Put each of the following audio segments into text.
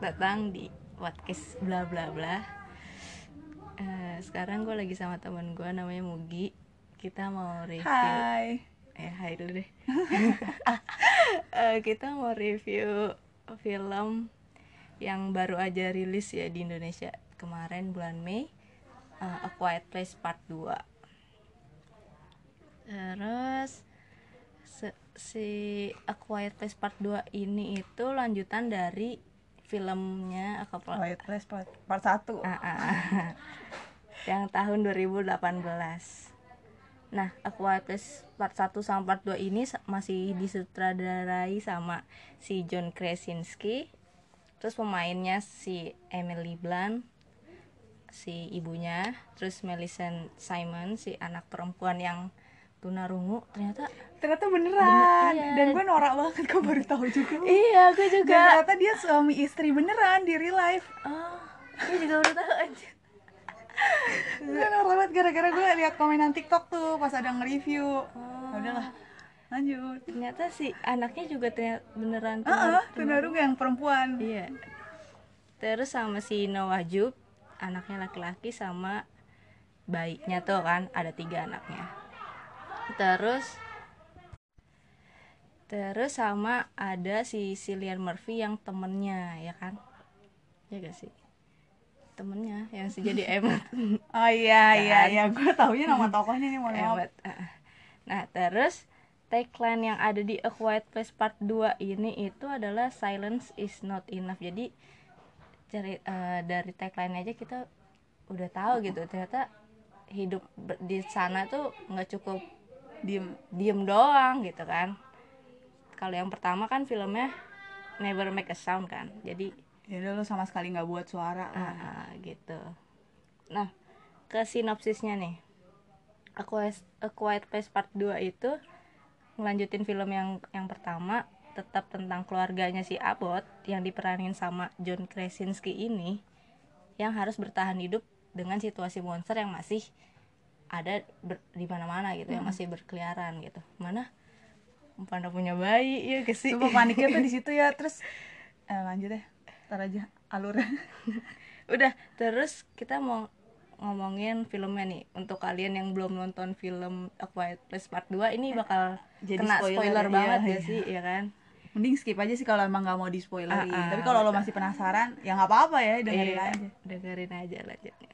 datang di podcast bla bla bla. Eh, sekarang gue lagi sama temen gue namanya Mugi. Kita mau review. Hai. Eh, hai dulu deh. Eh, kita mau review film yang baru aja rilis ya di Indonesia kemarin bulan Mei. eh, A Quiet Place Part 2. Terus si A Quiet Place Part 2 ini itu lanjutan dari filmnya A Couple Quiet Place part, part 1 Ah, ah, ah. yang tahun 2018 nah A Quiet Place part 1 sama part 2 ini masih disutradarai sama si John Krasinski terus pemainnya si Emily Blunt si ibunya terus Millicent Simon si anak perempuan yang tunarungu ternyata Ternyata beneran. Bener- iya. Dan gue norak banget gue baru tahu juga. iya Dan juga ternyata dia suami istri beneran di real life. oh aku juga baru tahu aja Gue norak banget gara-gara gue lihat komenan TikTok tuh pas ada nge-review. Oh. Ya udahlah. Lanjut. ternyata si anaknya juga ternyata beneran tunar- tunarungu yang perempuan. Iya. Terus sama si Noah Jub, anaknya laki-laki sama bayinya tuh kan ada tiga anaknya. Terus terus sama ada si Cillian Murphy yang temennya ya kan? Ya gak sih? Temennya yang si jadi Emmet. Oh iya iya Kan? iya gue taunya nama tokohnya nih maaf. Emmet. Nah terus tagline yang ada di A Quiet Place Part 2 ini itu adalah Silence is not enough. Jadi cari eh, dari tagline aja kita udah tahu gitu ternyata hidup di sana tuh nggak cukup Diem. diem doang gitu kan kalau yang pertama kan filmnya Never Make a Sound kan jadi Ya lu sama sekali nggak buat suara. ah, ah, gitu nah ke sinopsisnya nih A Quiet, A Quiet Place Part 2 itu ngelanjutin film yang yang pertama tetap tentang keluarganya si Abbott yang diperanin sama John Krasinski ini yang harus bertahan hidup dengan situasi monster yang masih ada ber- di mana-mana gitu yang masih berkeliaran gitu mana pada punya bayi ya ke sih Sumpah paniknya tuh di situ ya. Terus eh, lanjut deh. Ntar aja alurnya. udah terus kita mau ngomongin filmnya nih untuk kalian yang belum nonton film A Quiet Place Part 2 ini bakal Jadi kena spoiler spoiler, ya, banget iya, ya sih ya kan Mending skip aja sih kalau emang nggak mau di spoilerin. Ah, ah, Tapi kalau lo masih penasaran, ya nggak apa-apa ya dengerin Iya, aja. dengerin aja lanjutnya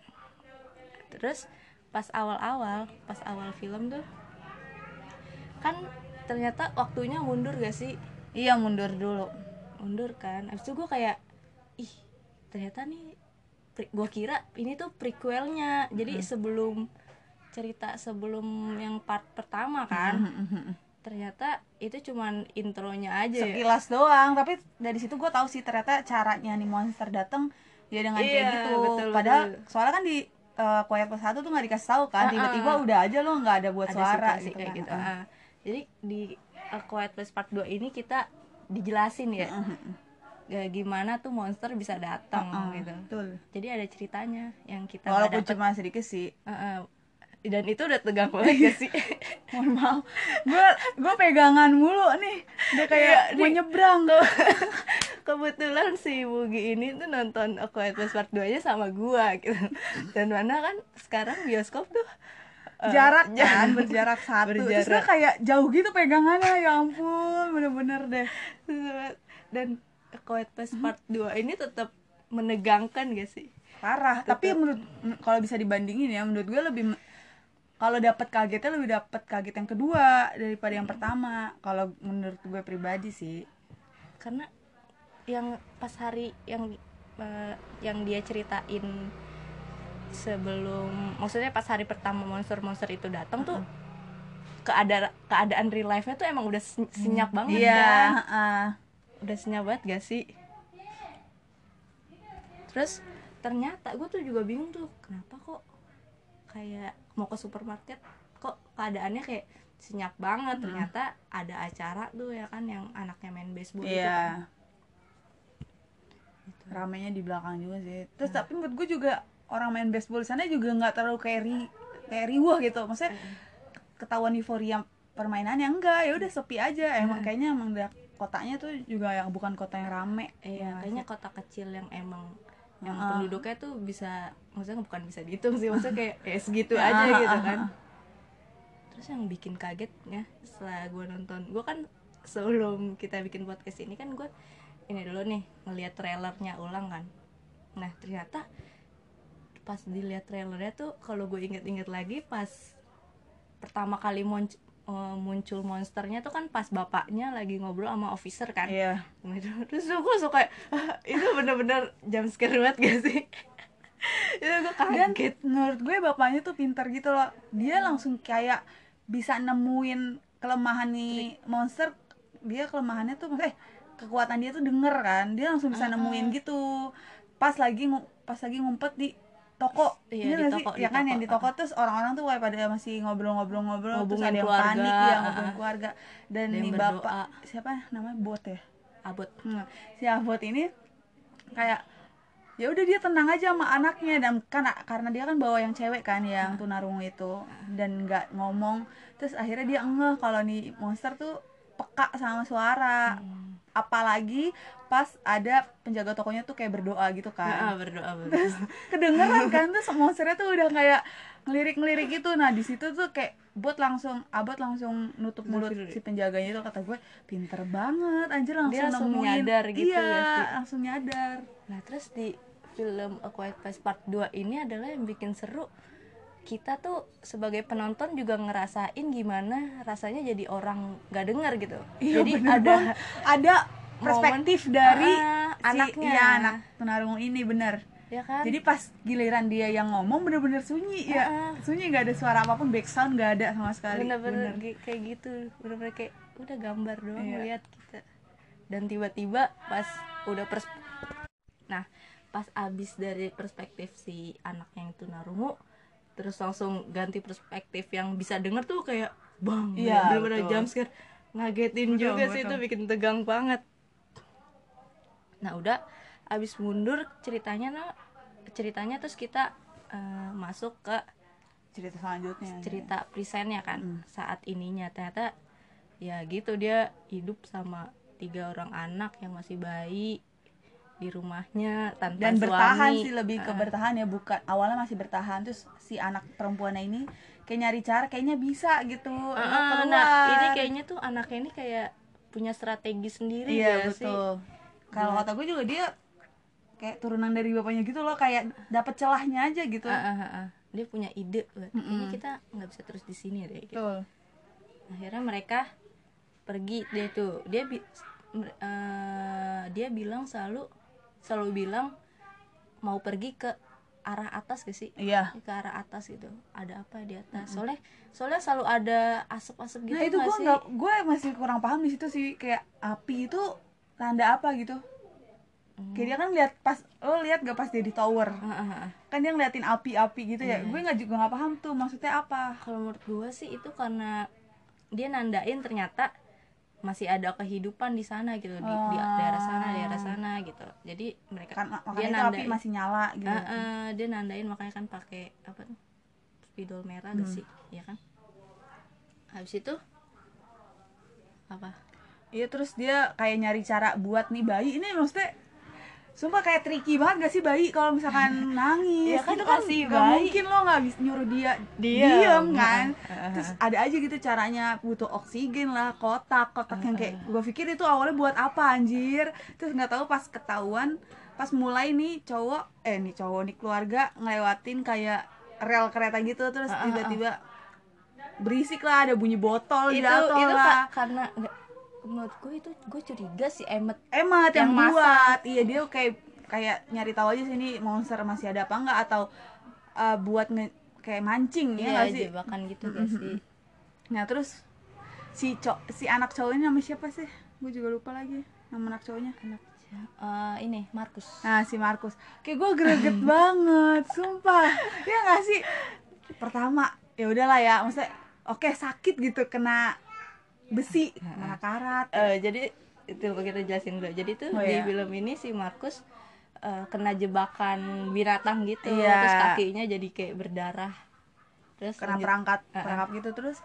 terus pas awal-awal pas awal film tuh kan ternyata waktunya mundur gak sih Iya mundur dulu. mundur kan abis itu gue kayak ih ternyata nih gue kira ini tuh prequelnya jadi sebelum cerita sebelum yang part pertama kan ternyata itu cuman intronya aja ya. Sekilas doang, tapi dari situ gue tahu sih ternyata caranya nih monster datang ya dengan kayak Iya, gitu. betul, Padahal betul. soalnya kan di uh, Quiet Place 1 tuh nggak dikasih tahu kan, tiba-tiba ah. udah aja lo nggak ada buat ada suara situasi gitu kayak kan. gitu Ah. Ah. jadi di A Quiet Place Part 2 ini kita dijelasin ya Ya, gimana tuh monster bisa datang Ah, gitu Betul. jadi ada ceritanya yang kita Walaupun dapet. cuma sedikit sih. Ah, ah. dan itu udah tegang banget gak sih Mohon maaf. Gue gue pegangan mulu nih. Udah kayak Iya, mau nih. nyebrang. kebetulan si Bugi ini tuh nonton A Quiet Place Part 2 nya sama gua gitu. Dan mana kan sekarang bioskop tuh eh, jarak ja- kan berjarak satu. Terus Berjarak. kayak jauh gitu pegangannya ya ampun bener-bener deh. Dan Place Part 2 ini tetap menegangkan gak sih? Parah tapi menurut men- kalau bisa dibandingin ya menurut gue lebih kalau dapat kagetnya lebih dapat kaget yang kedua daripada yang pertama. Kalau menurut gue pribadi sih. Karena yang pas hari yang eh, yang dia ceritain sebelum maksudnya pas hari pertama monster-monster itu datang tuh keadaan keadaan real life-nya tuh emang udah sen- senyap banget iya kan heeh. udah senyap banget gak sih? Terus? Ternyata gue tuh juga bingung tuh kenapa kok kayak mau ke supermarket kok keadaannya kayak senyap banget. Ternyata ada acara tuh ya kan yang anaknya main baseball itu kan. Ramenya di belakang juga sih. Terus Nah. tapi menurut gue juga orang main baseball di sana juga nggak terlalu kayak ri kayak riuh gitu. Maksudnya ketahuan euforia permainannya enggak ya udah sepi aja. Emang kayaknya emang udah kotanya tuh juga yang bukan kota yang rame. Iya, ya kayaknya sih? kota kecil yang emang yang Heeh. penduduknya tuh bisa maksudnya bukan bisa dihitung sih maksudnya kayak ya segitu Ya, aja gitu kan. terus yang bikin kagetnya setelah gue nonton gue kan sebelum kita bikin podcast ini kan gue ini dulu nih ngelihat trailernya ulang kan. Nah ternyata pas dilihat trailernya tuh kalau gue inget-inget lagi pas pertama kali munc- eh, muncul monsternya tuh kan pas bapaknya lagi ngobrol sama officer kan. Iya. Gitu. terus gue suka "Ah, itu bener-bener jam scare banget gak sih? Itu gue dan kaget menurut gue bapaknya tuh pintar gitu loh. Dia langsung kayak bisa nemuin kelemahan nih monster dia kelemahannya tuh eh kekuatan dia tuh denger kan dia langsung bisa nemuin gitu. Pas lagi pas lagi ngumpet di toko Iya, Iya di nggak sih? toko, di ya kan toko, yang di toko terus orang-orang tuh kayak pada masih ngobrol-ngobrol-ngobrol terus ada yang keluarga, panik ya ah, ngobrolin ah. keluarga. Dan berdoa. bapak siapa namanya? Bot ya? Abot. Hmm, si Avot ini kayak ya udah dia tenang aja sama anaknya. Dan kan karena dia kan bawa yang cewek kan yang tunarungu itu. Dan nggak ngomong. Terus akhirnya dia ngeh kalau nih monster tuh peka sama suara apalagi pas ada penjaga tokonya tuh kayak berdoa gitu kan. Berdoa berdoa. Kedengeran kan tuh monsternya tuh udah kayak ngelirik-ngelirik gitu. Nah di situ tuh kayak bot langsung abot langsung nutup mulut si penjaganya itu kata gue pinter banget anjir langsung, Dia langsung nemuin. nyadar gitu iya sih? langsung nyadar. Nah terus di film A Quiet Place Part 2 ini adalah yang bikin seru kita tuh sebagai penonton juga ngerasain gimana rasanya jadi orang gak denger gitu Iya, jadi bener ada banget. ada perspektif dari Ah, si anaknya. iya, anak tunarungu ini bener ya kan jadi pas giliran dia yang ngomong bener-bener sunyi ya Ah. sunyi nggak ada suara apa pun back sound nggak ada sama sekali bener-bener Bener. kayak gitu bener-bener kayak udah gambar doang Iya. ngeliat kita dan tiba-tiba pas udah pers nah pas abis dari perspektif si anak yang tunarungu terus langsung ganti perspektif yang bisa denger tuh kayak bang Iya, bener-bener scare. Ngagetin Betul, juga sih itu bikin tegang banget. Nah udah abis mundur ceritanya nah ceritanya terus kita eh, masuk ke cerita selanjutnya cerita presentnya kan Mm. saat ininya. Ternyata ya gitu dia hidup sama tiga orang anak yang masih bayi di rumahnya tanpa dan suami. bertahan sih lebih ke Ah, bertahan ya bukan awalnya masih bertahan terus si anak perempuannya ini kayak nyari cara kayaknya bisa gitu keluar. nah ini kayaknya tuh anaknya ini kayak punya strategi sendiri iya ya sih? betul. Kalau kata gue juga dia kayak turunan dari bapaknya gitu loh kayak dapet celahnya aja gitu. Ah, ah, ah. dia punya ide. Kayaknya kita nggak bisa terus di sini deh gitu. betul. Akhirnya mereka pergi dia tuh. Dia bi- eh, dia bilang selalu selalu bilang mau pergi ke arah atas gak sih? Iya. Ke arah atas gitu. Ada apa di atas? Soalnya soalnya selalu ada asap-asap gitu nah itu gue nggak gue masih kurang paham di situ sih. Kayak api itu tanda apa gitu? Kayak dia kan lihat pas lo lihat gak pas dia di tower? Ah. kan dia ngeliatin api-api gitu ya. Gue nggak juga nggak paham tuh maksudnya apa. Kalau menurut gue sih itu karena dia nandain ternyata masih ada kehidupan di sana gitu di, di Ah. daerah sana daerah sana gitu. Jadi mereka kan dia api nandain. masih nyala gitu. Ah, ah, dia nandain makanya kan pakai apa tuh spidol merah Hmm. gak sih? Ya kan? Habis itu apa? Iya terus dia kayak nyari cara buat nih bayi ini maksudnya sumpah kayak tricky banget gak sih bayi kalau misalkan nangis? Iya kan, itu kan masih gak bayi. mungkin lo nggak bisa nyuruh dia Diam. diem kan? terus ada aja gitu caranya butuh oksigen lah kotak kotak yang kayak gue pikir itu awalnya buat apa anjir? Terus nggak tahu pas ketahuan pas mulai nih cowok eh nih cowok nih keluarga ngelewatin kayak rel kereta gitu terus tiba-tiba berisik lah ada bunyi botol itu jatuh itu lah. ka- karena menurut gue itu gue curiga si Emmet. Emat yang, Yang buat. iya dia kayak kayak nyari tahu aja sih ini monster masih ada apa enggak atau uh, buat nge- kayak mancing ya ya nggak sih? jebakan gitu gak sih. Nah terus si co si anak cowoknya nama siapa sih? Gue juga lupa lagi nama anak cowoknya. Anak Eh, ini Markus. Nah si Markus. Kayak gue greget banget sumpah. Ya nggak sih? Pertama ya udahlah ya maksudnya oke sakit gitu kena besi kena karat. Eh, jadi itu kita jelasin dulu. Jadi tuh Oh, di iya. film ini si Markus eh, kena jebakan binatang gitu. Iya. terus kakinya jadi kayak berdarah. Terus kena lanjut- perangkat Uh-uh. perangkap gitu. Terus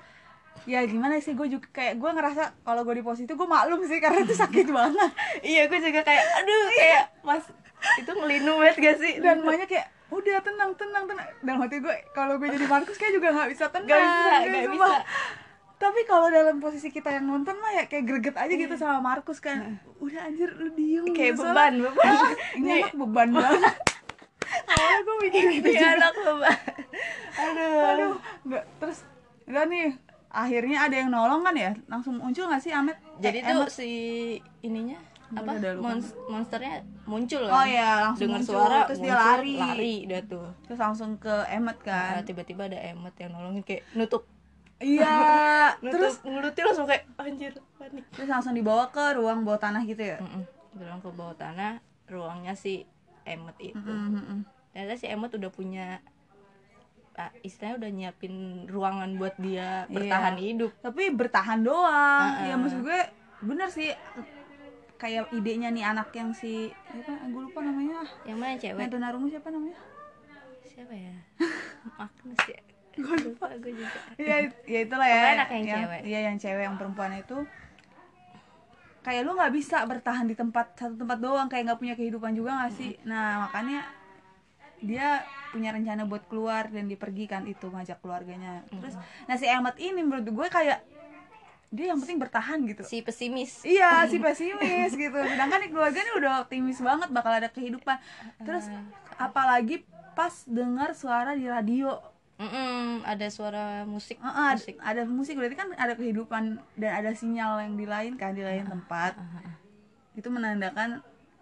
ya gimana sih? Gue juga kayak gue ngerasa kalau gue di posisi itu gue maklum sih karena itu sakit banget. Iya gue juga kayak aduh kayak pas itu ngelinu banget gak sih? Dan banyak kayak udah tenang tenang tenang. Dalam hati gue kalau gue jadi Markus kayak juga nggak bisa tenang Gak bisa, gak bisa. Tapi kalau dalam posisi kita yang nonton mah ya kayak greget aja gitu sama Markus kan. Udah anjir lu diem Kayak gitu, beban, beban. Ini anak beban banget. Awalnya gue mikir gitu Iya juga. anak beban. Aduh. Aduh nggak terus udah nih akhirnya ada yang nolong kan ya? Langsung muncul nggak sih Amet? Jadi Eh, tuh Emmet? si ininya apa udah lupa. mons- monsternya muncul kan? Oh iya, langsung dengan suara terus dia muncul, lari. lari udah tuh. Terus langsung ke Emmet kan? Nah, tiba-tiba ada Emmet yang nolongin kayak nutup iya terus mulutnya langsung kayak anjir panik. Terus langsung dibawa ke ruang bawah tanah gitu ya? Mm-mm. bilang ke bawah tanah ruangnya si Emmet itu. Mm, mm, mm. ternyata si Emmet udah punya ah, istilahnya udah nyiapin ruangan buat dia bertahan hidup. Tapi bertahan doang. Heeh. ya maksud gue bener sih. Kayak idenya nih anak yang si apa gue lupa namanya. Yang mana cewek? Yang tunarungu siapa namanya? Siapa ya? Magnus ya gue lupa gue juga. Ya ya itulah ya. Pokoknya anak yang cewek. iya yang cewek yang perempuan itu. Kayak lu nggak bisa bertahan di tempat satu tempat doang kayak nggak punya kehidupan juga nggak sih? Nah makanya dia punya rencana buat keluar dan dipergikan itu ngajak keluarganya. Terus nah si Emmet ini menurut gue kayak dia yang penting bertahan gitu. Si pesimis. Iya si pesimis gitu. Sedangkan keluarganya udah optimis banget bakal ada kehidupan. Terus apalagi pas dengar suara di radio Mm-mm, ada suara musik Heeh, ad- musik. ada musik berarti kan ada kehidupan dan ada sinyal yang di lain kan di lain tempat. itu menandakan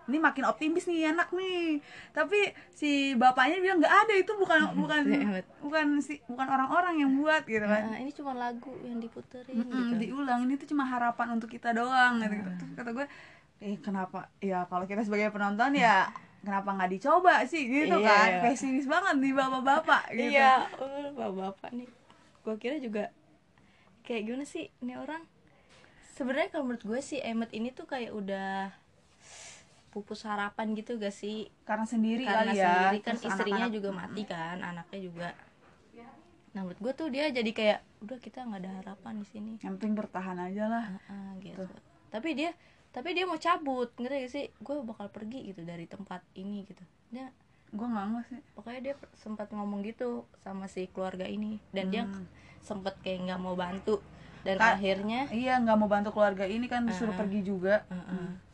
ini makin optimis nih anak nih. Tapi si bapaknya bilang nggak ada itu bukan bukan Emmet. bukan si bukan orang-orang yang buat gitu kan. Nah, ini cuma lagu yang diputerin Mm-mm, gitu. diulang ini tuh cuma harapan untuk kita doang gitu, Terus kata gue eh kenapa? Ya kalau kita sebagai penonton ya kenapa nggak dicoba sih? Gitu Iya, kan? iya. pesimis banget nih bapak-bapak gitu. Iya oh, bapak-bapak nih. Gue kira juga kayak gimana sih ini orang? Sebenarnya kalau menurut gue sih Emmet ini tuh kayak udah pupus harapan gitu gak sih? Karena sendiri karena kali ya. sendiri kan terus istrinya anak-anak- juga mati kan anaknya juga. Nah menurut gue tuh dia jadi kayak udah kita nggak ada harapan di sini. Yang penting bertahan aja lah. Ah, gitu. Tapi dia tapi dia mau cabut ngerti gak sih? Gue bakal pergi gitu dari tempat ini gitu. Dia gue nggak nggak sih. Pokoknya dia sempat ngomong gitu sama si keluarga ini. Dan dia Hmm. sempet kayak nggak mau bantu. Dan Ka- akhirnya iya nggak mau bantu keluarga ini kan disuruh Ah. pergi juga. Heeh.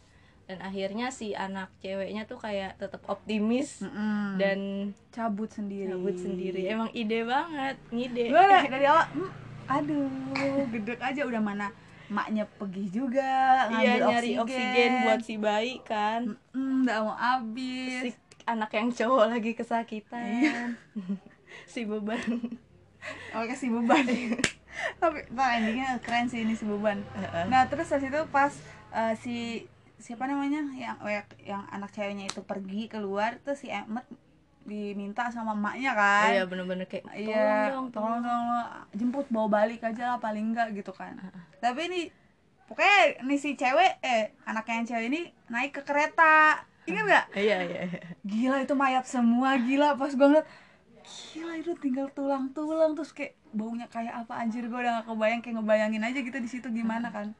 dan akhirnya si anak ceweknya tuh kayak tetap optimis. Mm-mm. dan cabut sendiri. Cabut sendiri. Emang ide banget ngide. Gue dari, awal hmm, aduh gedek aja udah mana maknya pergi juga iya ngambil nyari oksigen. buat si bayi kan. Udah mau habis. Si anak yang cowok lagi Iya. kesakitan si beban. Oke si beban. Tapi nah, endingnya keren sih ini si beban. Nah terus habis itu pas eh, si siapa namanya? Yang yang anak ceweknya itu pergi keluar terus si Emmet diminta sama emaknya kan. Iya bener-bener kayak tolong Iya, dong tolong dong. lo jemput bawa balik aja lah paling enggak gitu kan. Tapi ini pokoknya nih si cewek eh anaknya yang cewek ini naik ke kereta. Ingat nggak? iya iya iya. Gila itu mayat semua gila. Pas gue ngeliat gila itu tinggal tulang-tulang. Terus kayak baunya kayak apa anjir gue udah gak kebayang kayak ngebayangin aja gitu di situ gimana kan.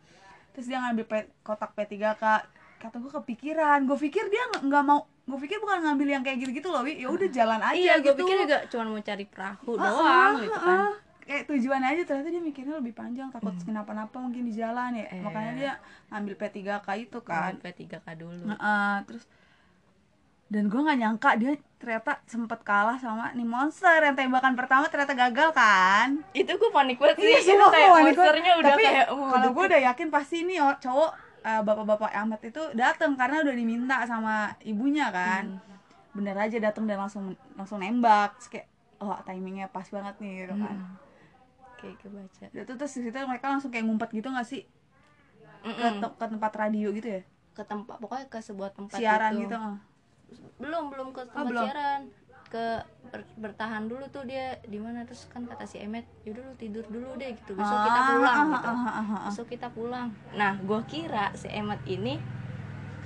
Terus dia ngambil pe- kotak P3K kata gue kepikiran. Gue pikir dia nggak- mau gue pikir bukan ngambil yang kayak gitu-gitu loh Wi. Ya udah jalan aja iya gue gitu. pikir juga cuma mau cari perahu Ah, doang ah, gitu ah, kan. Ah. kayak tujuan aja ternyata dia mikirnya lebih panjang. Takut kenapa-napa mungkin di jalan ya. Iya. makanya dia ngambil P3K itu kan. Sampai 3K dulu. Nah, ah, terus dan gue nggak nyangka dia ternyata sempet kalah sama nih monster yang tembakan pertama ternyata gagal kan. Itu gue panik banget sih. Iya, itu kayak monsternya udah Tapi kayak oh, kalau gue udah yakin pasti ini oh, cowok eh, bapak-bapak Ahmad itu dateng karena udah diminta sama ibunya kan Hmm. bener aja dateng dan langsung langsung nembak Terus kayak oh timingnya pas banget nih gitu kan Hmm. kayak kebaca Itu terus di situ mereka langsung kayak ngumpet gitu gak sih ke, Mm-mm. te- ke tempat radio gitu ya ke tempat pokoknya ke sebuah tempat siaran itu. gitu oh. belum belum ke tempat belum. siaran ke ber- bertahan dulu tuh dia di mana terus kan kata si Emet yaudah lu tidur dulu deh gitu. Besok kita Ah, pulang ah, gitu. ah, besok kita pulang. Nah gue kira si Emet ini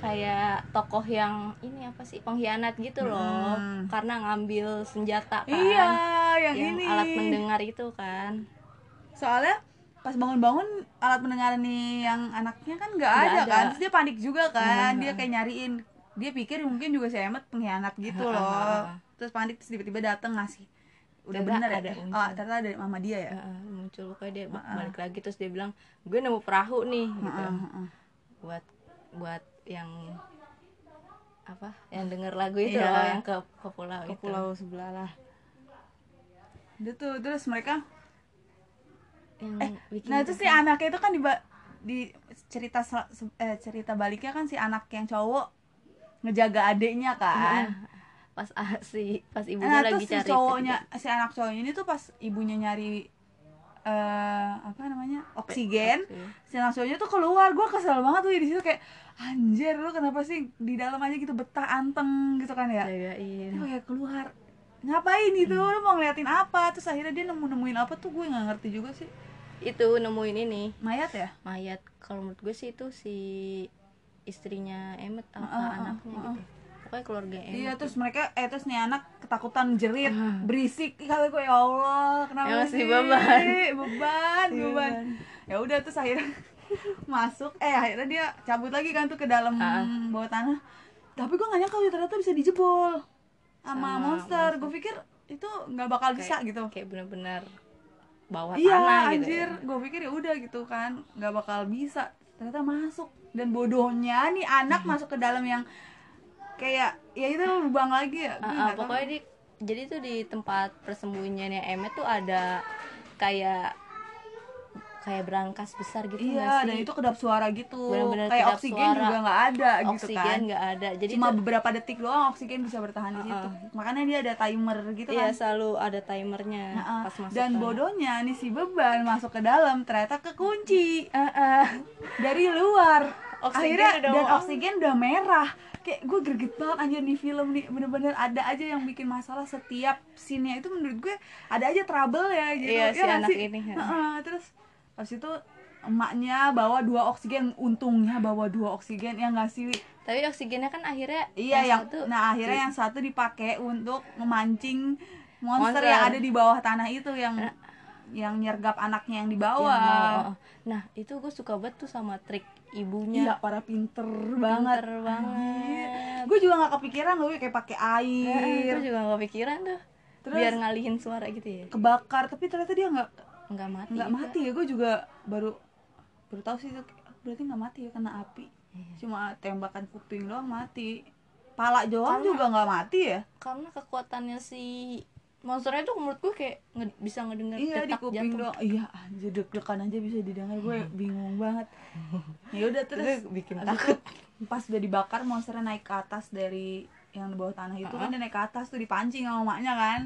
kayak tokoh yang ini apa sih pengkhianat gitu loh. Hmm. karena ngambil senjata kan. Iya yang, yang ini. alat mendengar itu kan. Soalnya pas bangun-bangun alat pendengaran nih yang anaknya kan nggak ada, ada. kan. Terus dia panik juga kan. Hmm. dia kayak nyariin. Dia pikir mungkin juga si Emmet pengkhianat gitu loh terus panik terus tiba-tiba dateng ngasih udah Ternyata bener ada ya oh ternyata ada mama dia ya? Heeh, muncul. Pokoknya dia Heeh. balik lagi terus dia bilang gue nemu perahu nih gitu. Heeh, heeh. buat buat yang apa yang denger lagu itu Iya. loh yang ke ke pulau ke itu. pulau sebelah lah. Udah tuh terus mereka yang bikin nah terus si anaknya itu kan di di cerita eh, cerita baliknya kan si anak yang cowok ngejaga adiknya kan. Pas ah, si pas ibunya nah lagi terus si cari cowoknya si anak cowoknya ini tuh pas ibunya nyari eh apa namanya oksigen si anak cowoknya tuh keluar. Gue kesel banget tuh di situ kayak anjir lu kenapa sih di dalam aja gitu betah anteng gitu kan ya. Jagain. Dia kayak keluar. Ngapain gitu lu mau ngeliatin apa? Terus akhirnya dia nemu nemuin apa tuh gue nggak ngerti juga sih. Itu nemuin ini. Mayat ya? Mayat. Kalau menurut gue sih itu si istrinya Emmet apa Heeh, heeh, anaknya heeh. gitu pokoknya keluarga Emmet iya terus mereka eh terus nih anak ketakutan jerit Ah. berisik kata gue ya Allah kenapa Ya, masih sih? beban. beban Iya, beban. Ya udah terus akhirnya masuk eh akhirnya dia cabut lagi kan tuh ke dalam Ah. bawah tanah. Tapi gue gak nyangka ya, ternyata bisa dijebol sama, Sama monster. monster. gue pikir itu nggak bakal bisa gitu. kayak benar-benar bawah iya tanah gitu anjir. Ya. gue pikir ya udah gitu kan. Nggak bakal bisa. Ternyata masuk. Dan bodohnya nih anak masuk ke dalam yang kayak ya itu lubang lagi ya Ah, ah, nggak tahu. pokoknya di jadi tuh di tempat persembunyiannya Emmet tuh ada kayak kayak berangkas besar gitu iya sih? dan itu kedap suara gitu Bener-bener kayak kedap oksigen suara. juga nggak ada gitu oksigen kan nggak ada jadi cuma tuh, beberapa detik doang oksigen bisa bertahan di situ makanya dia ada timer gitu iya kan selalu ada timernya Nah, ah. pas masuk dan ke- bodohnya nih si beban masuk ke dalam ternyata kekunci Ah, ah. dari luar Oksigen akhirnya udah dan oksigen udah merah kayak gue greget banget anjir nih film nih bener-bener ada aja yang bikin masalah setiap scene-nya itu menurut gue ada aja trouble ya gitu Iya, Ya si anak sih? ini, ya. Heeh, terus habis itu emaknya bawa dua oksigen untungnya bawa dua oksigen ya nggak sih tapi oksigennya kan akhirnya iya yang, satu nah akhirnya yang satu dipakai untuk memancing monster, Monster. yang ada di bawah tanah itu yang yang nyergap anaknya yang di yang bawah oh. nah itu gue suka banget tuh sama trik Iya, ibunya para pinter banget. Pinter banget Gue juga nggak kepikiran loh kayak pakai air, gue juga gak kepikiran tuh Terus- biar ngalihin suara gitu ya kebakar, tapi ternyata dia nggak nggak mati nggak mati ya. Gue juga baru baru tahu sih itu berarti nggak mati ya kena api. Iya. Cuma tembakan kuping doang mati. Pala doang juga nggak mati ya? karena kekuatannya si monsternya tuh menurut gue kayak nge- bisa ngedenger Iya di kuping jantung. doang. Iya anjir deg-degan aja bisa didengar gue bingung banget. Ya udah terus bikin itu pas udah dibakar monsternya naik ke atas dari yang di bawah tanah itu kan dia naik ke atas tuh dipancing sama emaknya kan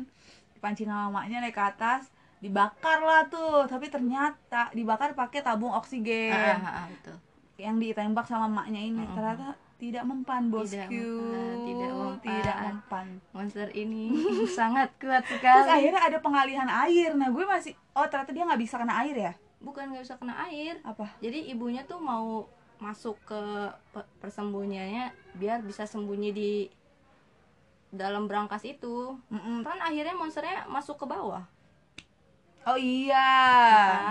dipancing sama emaknya naik ke atas dibakar lah tuh tapi ternyata dibakar pakai tabung oksigen Ah, ah, ah, betul. yang ditembak sama emaknya ini Ah, ah. ternyata tidak mempan bosku Tidak mempan, tidak mempan. Tidak mempan. monster ini sangat kuat terus sekali. akhirnya ada pengalihan air. Nah gue masih oh ternyata dia nggak bisa kena air ya? Bukan nggak bisa kena air. Apa? Jadi ibunya tuh mau masuk ke pe- persembunyiannya biar bisa sembunyi di dalam berangkas itu. Mm-mm. kan akhirnya monsternya masuk ke bawah. Oh iya,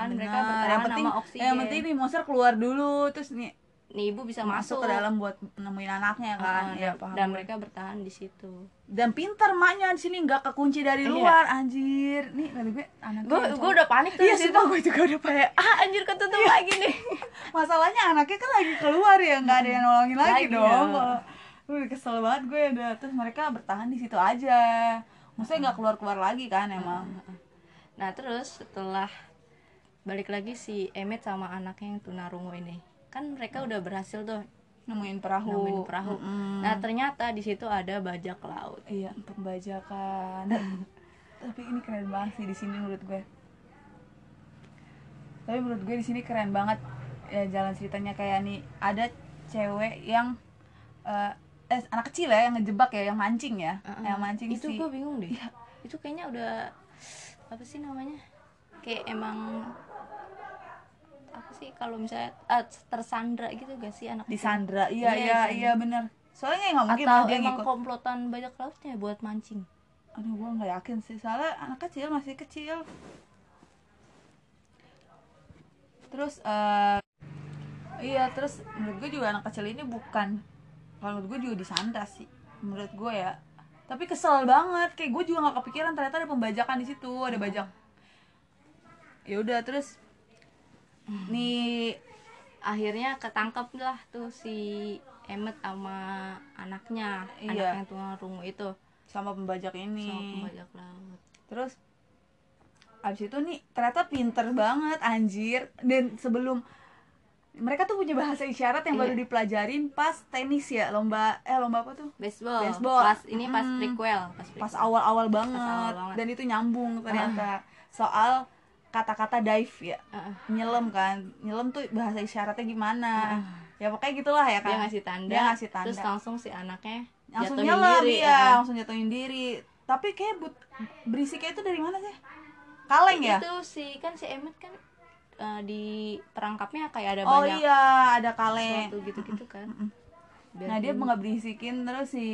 Kan, mereka bertahan yang penting, sama oksigen. yang penting nih monster keluar dulu, terus nih nih ibu bisa masuk, masuk, ke dalam buat nemuin anaknya kan, Ah, ya dan, paham. dan gue. mereka bertahan di situ Dan pintar maknya di sini nggak kekunci dari Iya. luar, anjir. Nih kata gue anaknya. gue gue udah panik tuh Iya, sumpah gue juga udah kayak ah anjir ketutup lagi nih masalahnya anaknya kan lagi keluar ya, nggak ada yang nolongin lagi, Lagi, dong. ya. Gue kesel banget gue udah terus mereka bertahan di situ aja. Maksudnya nggak keluar-keluar lagi kan emang. nah terus setelah balik lagi si Emmet sama anaknya yang tunarungu ini kan mereka udah berhasil tuh Nemuin perahu. nemuin perahu Mm-mm. nah ternyata di situ ada bajak laut Iya, pembajakan. Tapi ini keren banget sih di sini menurut gue. Tapi menurut gue di sini keren banget ya jalan ceritanya kayak nih ada cewek yang eh, eh anak kecil ya yang ngejebak ya, yang mancing ya, Uh-uh. yang mancing itu si gue bingung deh Iya. itu kayaknya udah apa sih namanya kayak emang sih kalau misalnya ah, tersandra gitu gak sih anak di kecil? Sandra. Iya, Iya, iya, iya bener Soalnya nggak mungkin atau dia emang ngikut. komplotan bajak lautnya buat mancing Aduh, gue nggak yakin sih. Soalnya anak kecil masih kecil. terus eh, iya terus menurut gue juga anak kecil ini bukan kalau menurut gue juga disandra sih menurut gue ya tapi kesel banget kayak gue juga nggak kepikiran ternyata ada pembajakan di situ ada bajak ya udah terus nih akhirnya ketangkep lah tuh si Emmet sama anaknya Iya. anaknya tunarungu itu sama pembajak sama ini pembajak laut terus abis itu nih ternyata pinter banget anjir dan sebelum mereka tuh punya bahasa isyarat yang Iya. baru dipelajarin pas tenis ya lomba eh lomba apa tuh baseball, Baseball. pas ini pas prequel pas, awal-awal banget. awal banget. dan itu nyambung ternyata soal kata-kata dive ya. Heeh. nyelam kan. Nyelam tuh bahasa isyaratnya gimana. Ya pokoknya gitulah ya dia kan ngasih tanda, Dia ngasih tanda. terus langsung si anaknya langsung jatuhin nyelam diri, iya heeh. langsung jatuhin diri. Tapi kayak but berisiknya itu dari mana sih? Kaleng ya? Itu si kan si Emmet kan eh, di perangkapnya kayak ada oh banyak iya ada kaleng. gitu-gitu kan. Biar nah dia nggak berisikin terus si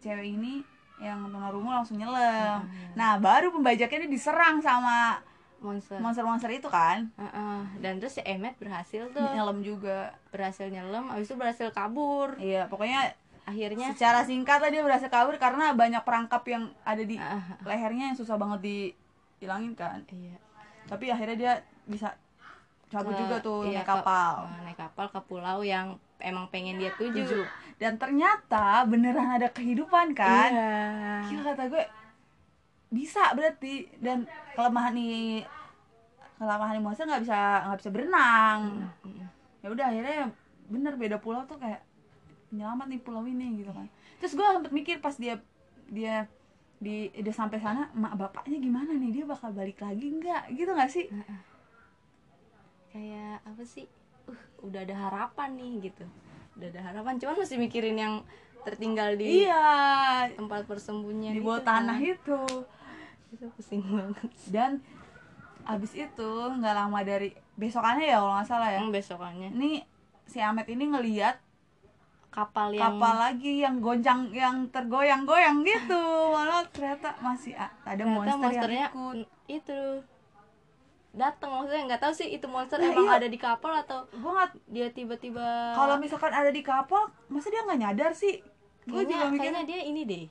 cewek ini yang tunarungu langsung nyelam iya. nah baru pembajaknya ini diserang sama monster. Monster-monster itu kan? Heeh. dan terus si Emmet berhasil tuh. Nyelam juga. Berhasil nyelam habis itu berhasil kabur. Iya pokoknya akhirnya secara singkat lah dia berhasil kabur karena banyak perangkap yang ada di Ah, lehernya yang susah banget dihilangin kan. Iya. Tapi akhirnya dia bisa cabut Ke- juga tuh iya, naik ke- kapal. eh, naik kapal ke pulau yang emang pengen dia tuju, Tujuh. dan ternyata beneran ada kehidupan kan? Iya. Gila kata gue bisa berarti. Dan kelemahan nih kelemahan nih monster nggak bisa nggak bisa berenang. Ya udah akhirnya bener beda pulau tuh kayak penyelamat nih pulau ini gitu kan. Terus gue sempet mikir pas dia dia di udah sampai sana mak bapaknya gimana nih? Dia bakal balik lagi nggak? Gitu nggak sih? Kayak apa sih? Uh udah ada harapan nih gitu. Udah ada harapan cuman masih mikirin yang tertinggal di iya. tempat persembunyian di bawah itu tanah kan. itu itu pusing banget. Dan abis itu nggak lama dari besokannya ya kalau nggak salah ya? Yang besokannya. Ini si Amet ini ngeliat kapal yang kapal lagi yang goncang yang tergoyang-goyang gitu. Malah ternyata masih ada ternyata monster monsternya yang ikut itu. Datang maksudnya nggak tahu sih itu monster Nah, emang iya. ada di kapal atau gue nggak dia tiba-tiba kalau misalkan ada di kapal masa dia nggak nyadar sih? Gue juga mikir kayaknya dia ini deh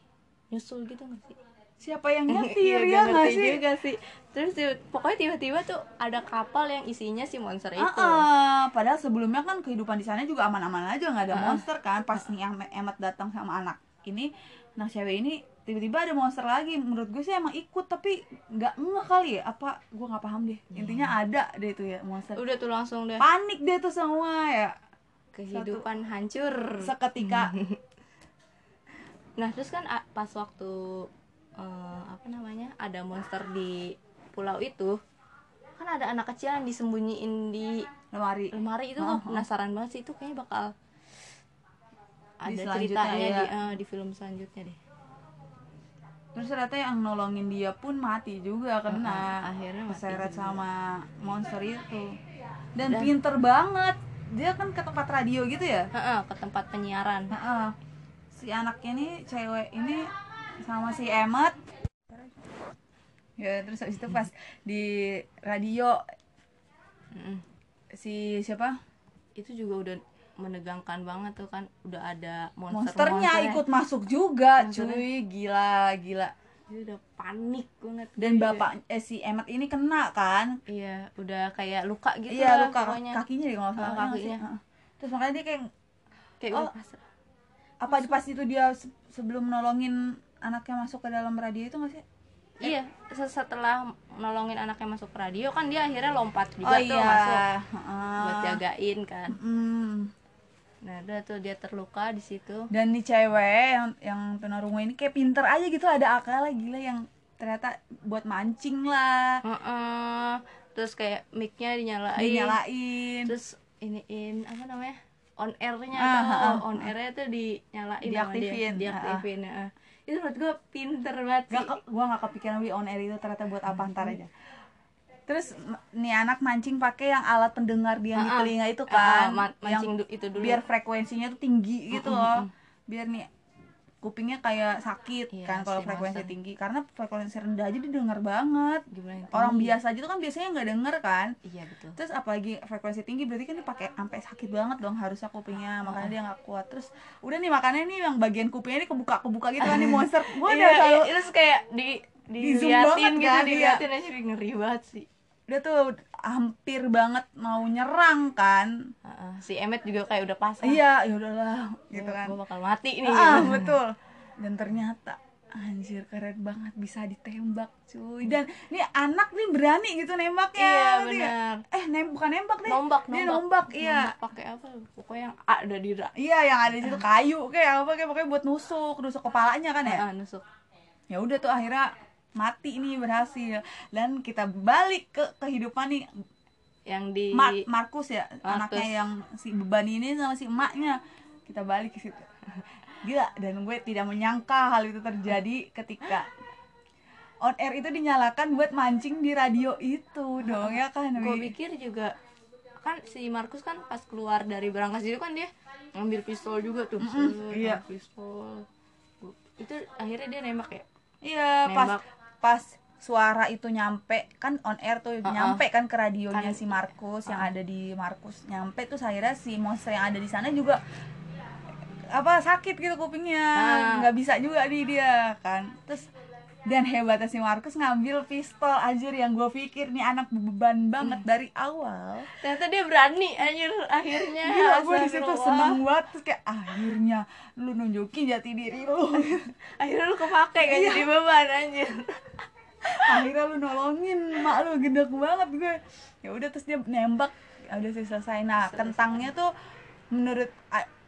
nyusul gitu nggak sih siapa yang Iya, nyetir ya gak nggak sih? juga sih. Terus pokoknya tiba-tiba tuh ada kapal yang isinya si monster itu. Ah. padahal sebelumnya kan kehidupan di sana juga aman-aman aja nggak ada ah. monster kan. Pas nih Emet, datang sama anak ini nah cewek ini tiba-tiba ada monster lagi. Menurut gue sih emang ikut tapi nggak ngeh kali ya. Apa gue nggak paham deh. Intinya ada deh itu ya monster. Udah tuh langsung deh. Panik deh tuh semua ya. Kehidupan hancur. Seketika. Nah terus kan pas waktu eh, apa namanya ada monster di pulau itu kan ada anak kecil yang disembunyiin di lemari. lemari itu Oh, tuh. penasaran banget sih itu kayaknya bakal Di ada selanjutnya, ceritanya ya. di eh, di film selanjutnya deh. Terus ternyata yang nolongin dia pun mati juga kena. Uh-uh, akhirnya mati keseret juga. sama monster itu. Dan, Dan- pinter banget. Dia kan ke tempat radio gitu ya? Heeh, ke tempat penyiaran. Heeh. si anaknya nih cewek ini sama si Emmet ya terus habis itu pas di radio si siapa itu juga udah menegangkan banget tuh kan udah ada monster monsternya ikut masuk juga Monsternya. cuy gila gila dia udah panik banget dan Dia- bapak eh si Emmet ini kena kan iya udah kayak luka gitu iya lah luka pokoknya. kakinya deh kalau salah Oh, sih? kakinya. Heeh. terus makanya dia kayak kayak Oh. apa pas itu dia se- sebelum nolongin anaknya masuk ke dalam radio itu nggak sih? Iya se- setelah nolongin anaknya masuk ke radio kan dia akhirnya lompat juga oh tuh iya. masuk Heeh. buat jagain kan. Mm. nah udah tuh dia terluka di situ. Dan nih cewek yang yang tunarungu ini kayak pinter aja gitu ada akalnya gila yang ternyata buat mancing lah. Heeh. terus kayak mic-nya dinyalain. Dinyalain. Terus iniin apa namanya on airnya tuh, ah, ah. on airnya tuh dinyalain Diaktifin, dia, diaktifin. Heeh. Itu menurut gue pinter banget sih. Gak ke, gua nggak kepikiran wi on air itu ternyata buat apa ntar aja. Terus nih anak mancing pakai yang alat pendengar dia di Ah, ah. telinga itu Ah, kan ma- yang mancing du- itu dulu. biar frekuensinya tuh tinggi gitu Mm, mm, loh. mm. biar nih kupingnya kayak sakit Iya, kan kalau si frekuensi Monster. tinggi. Karena frekuensi rendah aja didengar banget. Orang biasa aja tuh kan biasanya nggak denger kan. Iya betul. Terus apalagi frekuensi tinggi berarti kan dipakai sampai sakit banget dong harusnya kupingnya. Makanya dia nggak kuat. Terus udah nih makanya nih yang bagian kupingnya ini kebuka kebuka gitu kan nih monster. Gue udah iya, selalu iya, terus kayak di Di zoom diliatin banget gitu kan, iya. diliatin aja ngeri banget sih dia tuh hampir banget mau nyerang kan. Heeh, si Emmet juga kayak udah pasrah iya ya udahlah gitu kan. gue bakal mati nih. Ah gitu. betul. Dan ternyata anjir keren banget bisa ditembak cuy. Dan ini anak nih berani gitu nembaknya iya benar. Eh nem bukan nembak deh nombak dia nombak. nombak iya. Pakai apa? Pokoknya yang ada di rak iya yang ada di situ kayu kayak apa kayak pokoknya buat nusuk nusuk kepalanya kan ya? Ah, nusuk. Ya udah tuh akhirnya mati nih berhasil. Dan kita balik ke kehidupan nih yang di Mar- Markus ya Markus. anaknya yang si beban ini sama si emaknya. Kita balik ke situ. Gila dan gue tidak menyangka hal itu terjadi ketika on air itu dinyalakan buat mancing di radio itu dong ya kan gue pikir juga kan si Markus kan pas keluar dari berangkas itu kan dia ngambil pistol juga tuh. Set, iya. ngambil pistol itu akhirnya dia nembak ya? Iya pas. Pas suara itu nyampe kan on air tuh nyampe kan ke radionya Kan- si Markus yang ada di Markus. Nyampe tuh akhirnya si monster yang ada di sana juga apa sakit gitu kupingnya. Nggak bisa juga nih dia kan. Terus dan hebatnya si Markus ngambil pistol anjir yang gue pikir nih anak beban banget dari awal. Ternyata dia berani anjir akhirnya gila gue di situ Astagfirullah. seneng banget terus kayak akhirnya lu nunjukin jati diri lu. Akhirnya lu kepake kan Iya. jadi beban anjir. Akhirnya lu nolongin mak lu gendek banget gue. Ya udah terus dia nembak. Ya udah sih selesai. Nah kentangnya tuh menurut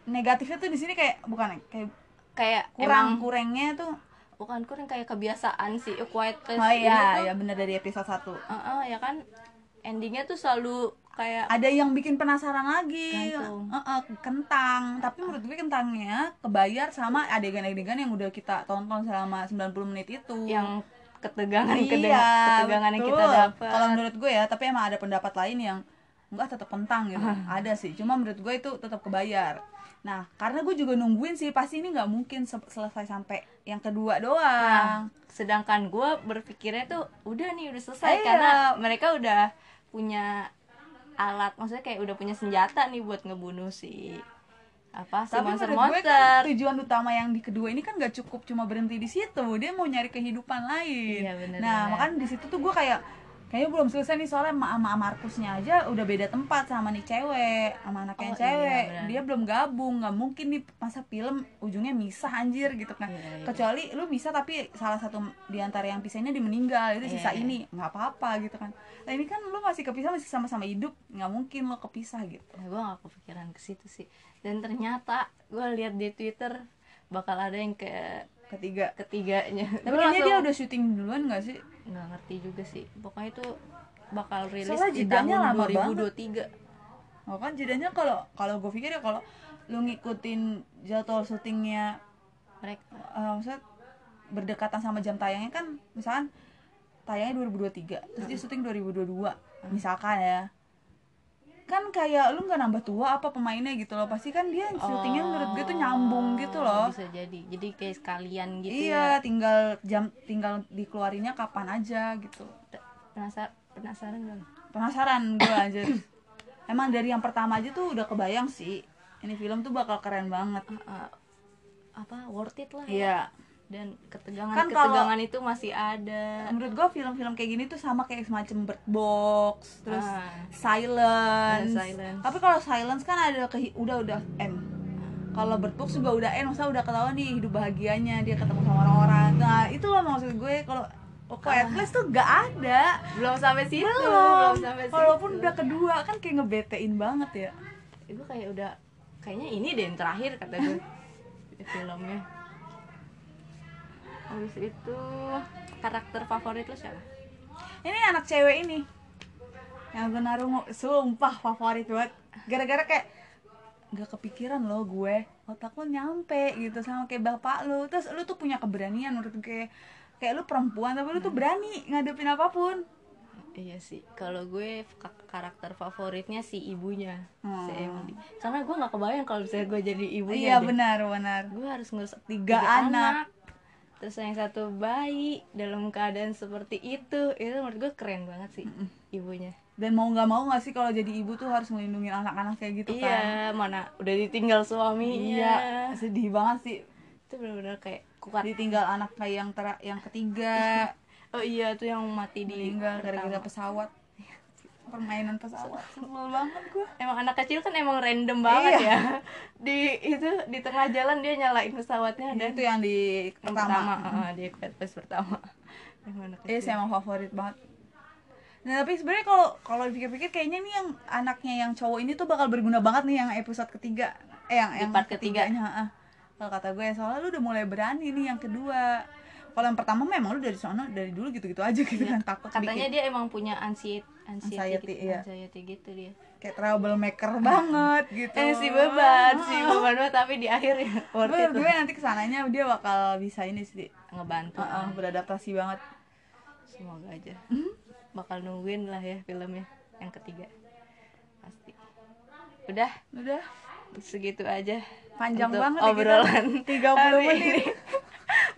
negatifnya tuh di sini kayak bukan kayak kayak kurang emang kurangnya tuh bukan kurang kayak kebiasaan sih A Quiet Place oh iya tuh ya bener dari episode 1 Heeh, ya kan endingnya tuh selalu kayak ada yang bikin penasaran lagi Gantung. Heeh, kentang tapi menurut gue kentangnya kebayar sama adegan-adegan yang udah kita tonton selama 90 menit itu yang ketegangan iya, ketegangan yang betul. kita dapat Kalau menurut gue ya, tapi emang ada pendapat lain yang enggak tetap kentang gitu. ada sih, cuma menurut gue itu tetap kebayar. Nah, karena gue juga nungguin sih, pasti ini nggak mungkin se- selesai sampai yang kedua Nah, doang. sedangkan gue berpikirnya tuh udah nih udah selesai Iya. karena mereka udah punya alat maksudnya kayak udah punya senjata nih buat ngebunuh si apa si tapi monster menurut gue monster kan tujuan utama yang di kedua ini kan nggak cukup cuma berhenti di situ, dia mau nyari kehidupan lain. Iya, bener, nah, bener. makanya di situ tuh gue kayak kayaknya belum selesai nih soalnya sama, sama Markusnya aja udah beda tempat sama nih cewek sama anak yang Oh, iya, cewek. benar. dia belum gabung nggak mungkin nih masa film ujungnya misah anjir gitu kan. Iya, iya. kecuali lu bisa tapi salah satu di antara yang pisahnya dia meninggal itu sisa Iya, iya. ini. Nggak apa-apa gitu kan. Nah ini kan lu masih kepisah masih sama-sama hidup. Nggak mungkin lo kepisah gitu. Nah, gue gak kepikiran ke situ sih. Dan ternyata gue lihat di twitter bakal ada yang ke ketiga. Ketiganya. Tapi kayaknya dia udah syuting duluan nggak sih? Nggak ngerti juga sih. Pokoknya itu bakal rilis Soalnya di tahun lama 2023 Oh kan jadinya kalau kalau gue pikir ya kalau lu ngikutin jadwal syutingnya mereka. Eh, maksudnya berdekatan sama jam tayangnya kan misalkan tayangnya 2023 terus dia syuting 2022 misalkan ya kan kayak lu nggak nambah tua apa pemainnya gitu loh. Pasti kan dia syutingnya menurut gue tuh nyambung gitu loh. bisa jadi. Jadi kayak sekalian gitu iya ya. tinggal jam tinggal dikeluarinnya kapan aja gitu. Penasaran penasaran gak? penasaran gue aja emang dari yang pertama aja tuh udah kebayang sih. Ini film tuh bakal keren banget. Uh, uh, apa worth it lah ya. Dan ketegangan Kan kalau- ketegangan itu masih ada. menurut gue film-film kayak gini tuh sama kayak semacam Bird Box terus Ah. Silence. Silence. tapi kalau Silence kan ada ke udah udah M kalau Bird Box juga udah N masa udah ketahuan nih hidup bahagianya dia ketemu sama orang-orang. Nah itu loh maksud gue kalau Oh, Quiet Place tuh gak ada. Belum sampai situ belum. sampai situ. Walaupun udah kedua kan kayak ngebetein banget ya. Itu kayak udah kayaknya ini deh yang terakhir kata gue. Filmnya habis itu karakter favorit lo siapa ini anak cewek ini yang naruh sumpah favorit banget gara-gara kayak nggak kepikiran loh gue otak lo nyampe gitu sama kayak bapak lo terus lu tuh punya keberanian menurut gue kayak lu perempuan tapi lu tuh berani ngadepin apa pun Iya sih, kalau gue ka- karakter favoritnya si ibunya, si Hmm. Emily. Karena gue nggak kebayang kalau misalnya gue jadi ibunya. iya deh. benar benar Gue harus ngurus Tiga tiga, anak. anak. Terus yang satu bayi dalam keadaan seperti itu, itu menurut gue keren banget sih ibunya. dan mau nggak mau nggak sih kalau jadi ibu tuh harus melindungi anak-anak kayak gitu kan? Iya, mana udah ditinggal suaminya. iya sedih banget sih. Itu benar-benar kayak kuat. ditinggal anak kayak yang ter yang ketiga. Oh iya, tuh yang mati di meninggal gara-gara pesawat permainan pesawat sebel banget gue Emang anak kecil kan emang random banget Iya. ya. Di itu di tengah jalan dia nyalain pesawatnya dan itu yang di pertama, pertama, uh, di Place pertama. Anak Iya kecil. sih emang favorit banget. Nah tapi sebenarnya kalau kalau dipikir-pikir kayaknya nih yang anaknya yang cowok ini tuh bakal berguna banget nih yang episode ketiga, eh yang Di yang part ketiga. ketiganya. ah. Kalau kata gue soalnya lu udah mulai berani nih yang kedua. Kalau yang pertama memang lu dari sana dari dulu gitu-gitu aja gitu kan takut Iya. Katanya bikin dia emang punya anxiety anxiety, Anxiety, gitu, iya. anxiety gitu dia. kayak troublemaker banget gitu. Eh si beban, Ah. si beban banget tapi di akhir ya worth Gue, nanti ke sananya dia bakal bisa ini sih ngebantu. Ah, ah, beradaptasi banget. Semoga aja. Hmm? Bakal nungguin lah ya filmnya yang ketiga. Pasti. Udah Udah segitu aja. panjang banget kita. obrolan 30 hari menit.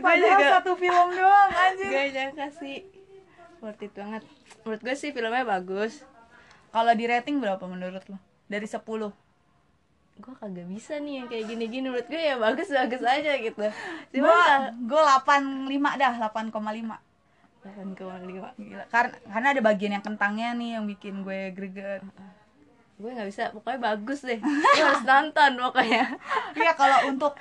Padahal juga- satu film doang anjir. Gak nyangka sih. Worth it banget. Menurut gue sih filmnya bagus. Kalau di rating berapa menurut lo? Dari 10 gue kagak bisa nih yang kayak gini-gini. Menurut gue ya bagus bagus aja gitu. Gue gue 85 dah, 8,5 delapan koma lima. Gila. Karena karena ada bagian yang kentangnya nih yang bikin gue greget. gue nggak bisa. Pokoknya bagus deh. Gue harus nonton pokoknya. Iya kalau untuk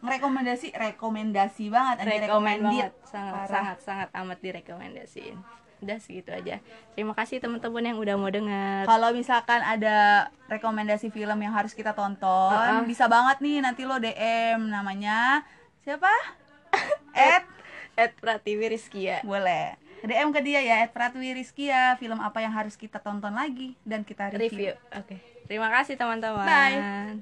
rekomendasi rekomendasi banget, rekomend banget sangat Parah. sangat sangat amat direkomendasiin udah segitu aja terima kasih teman-teman yang udah mau dengar Kalau misalkan ada rekomendasi film yang harus kita tonton, Uh-uh. bisa banget nih nanti lo DM namanya siapa? Ed Ed Pratiwi Rizkia boleh. DM ke dia ya, Ed Pratwi Rizkia, film apa yang harus kita tonton lagi dan kita review oke terima kasih teman-teman Bye.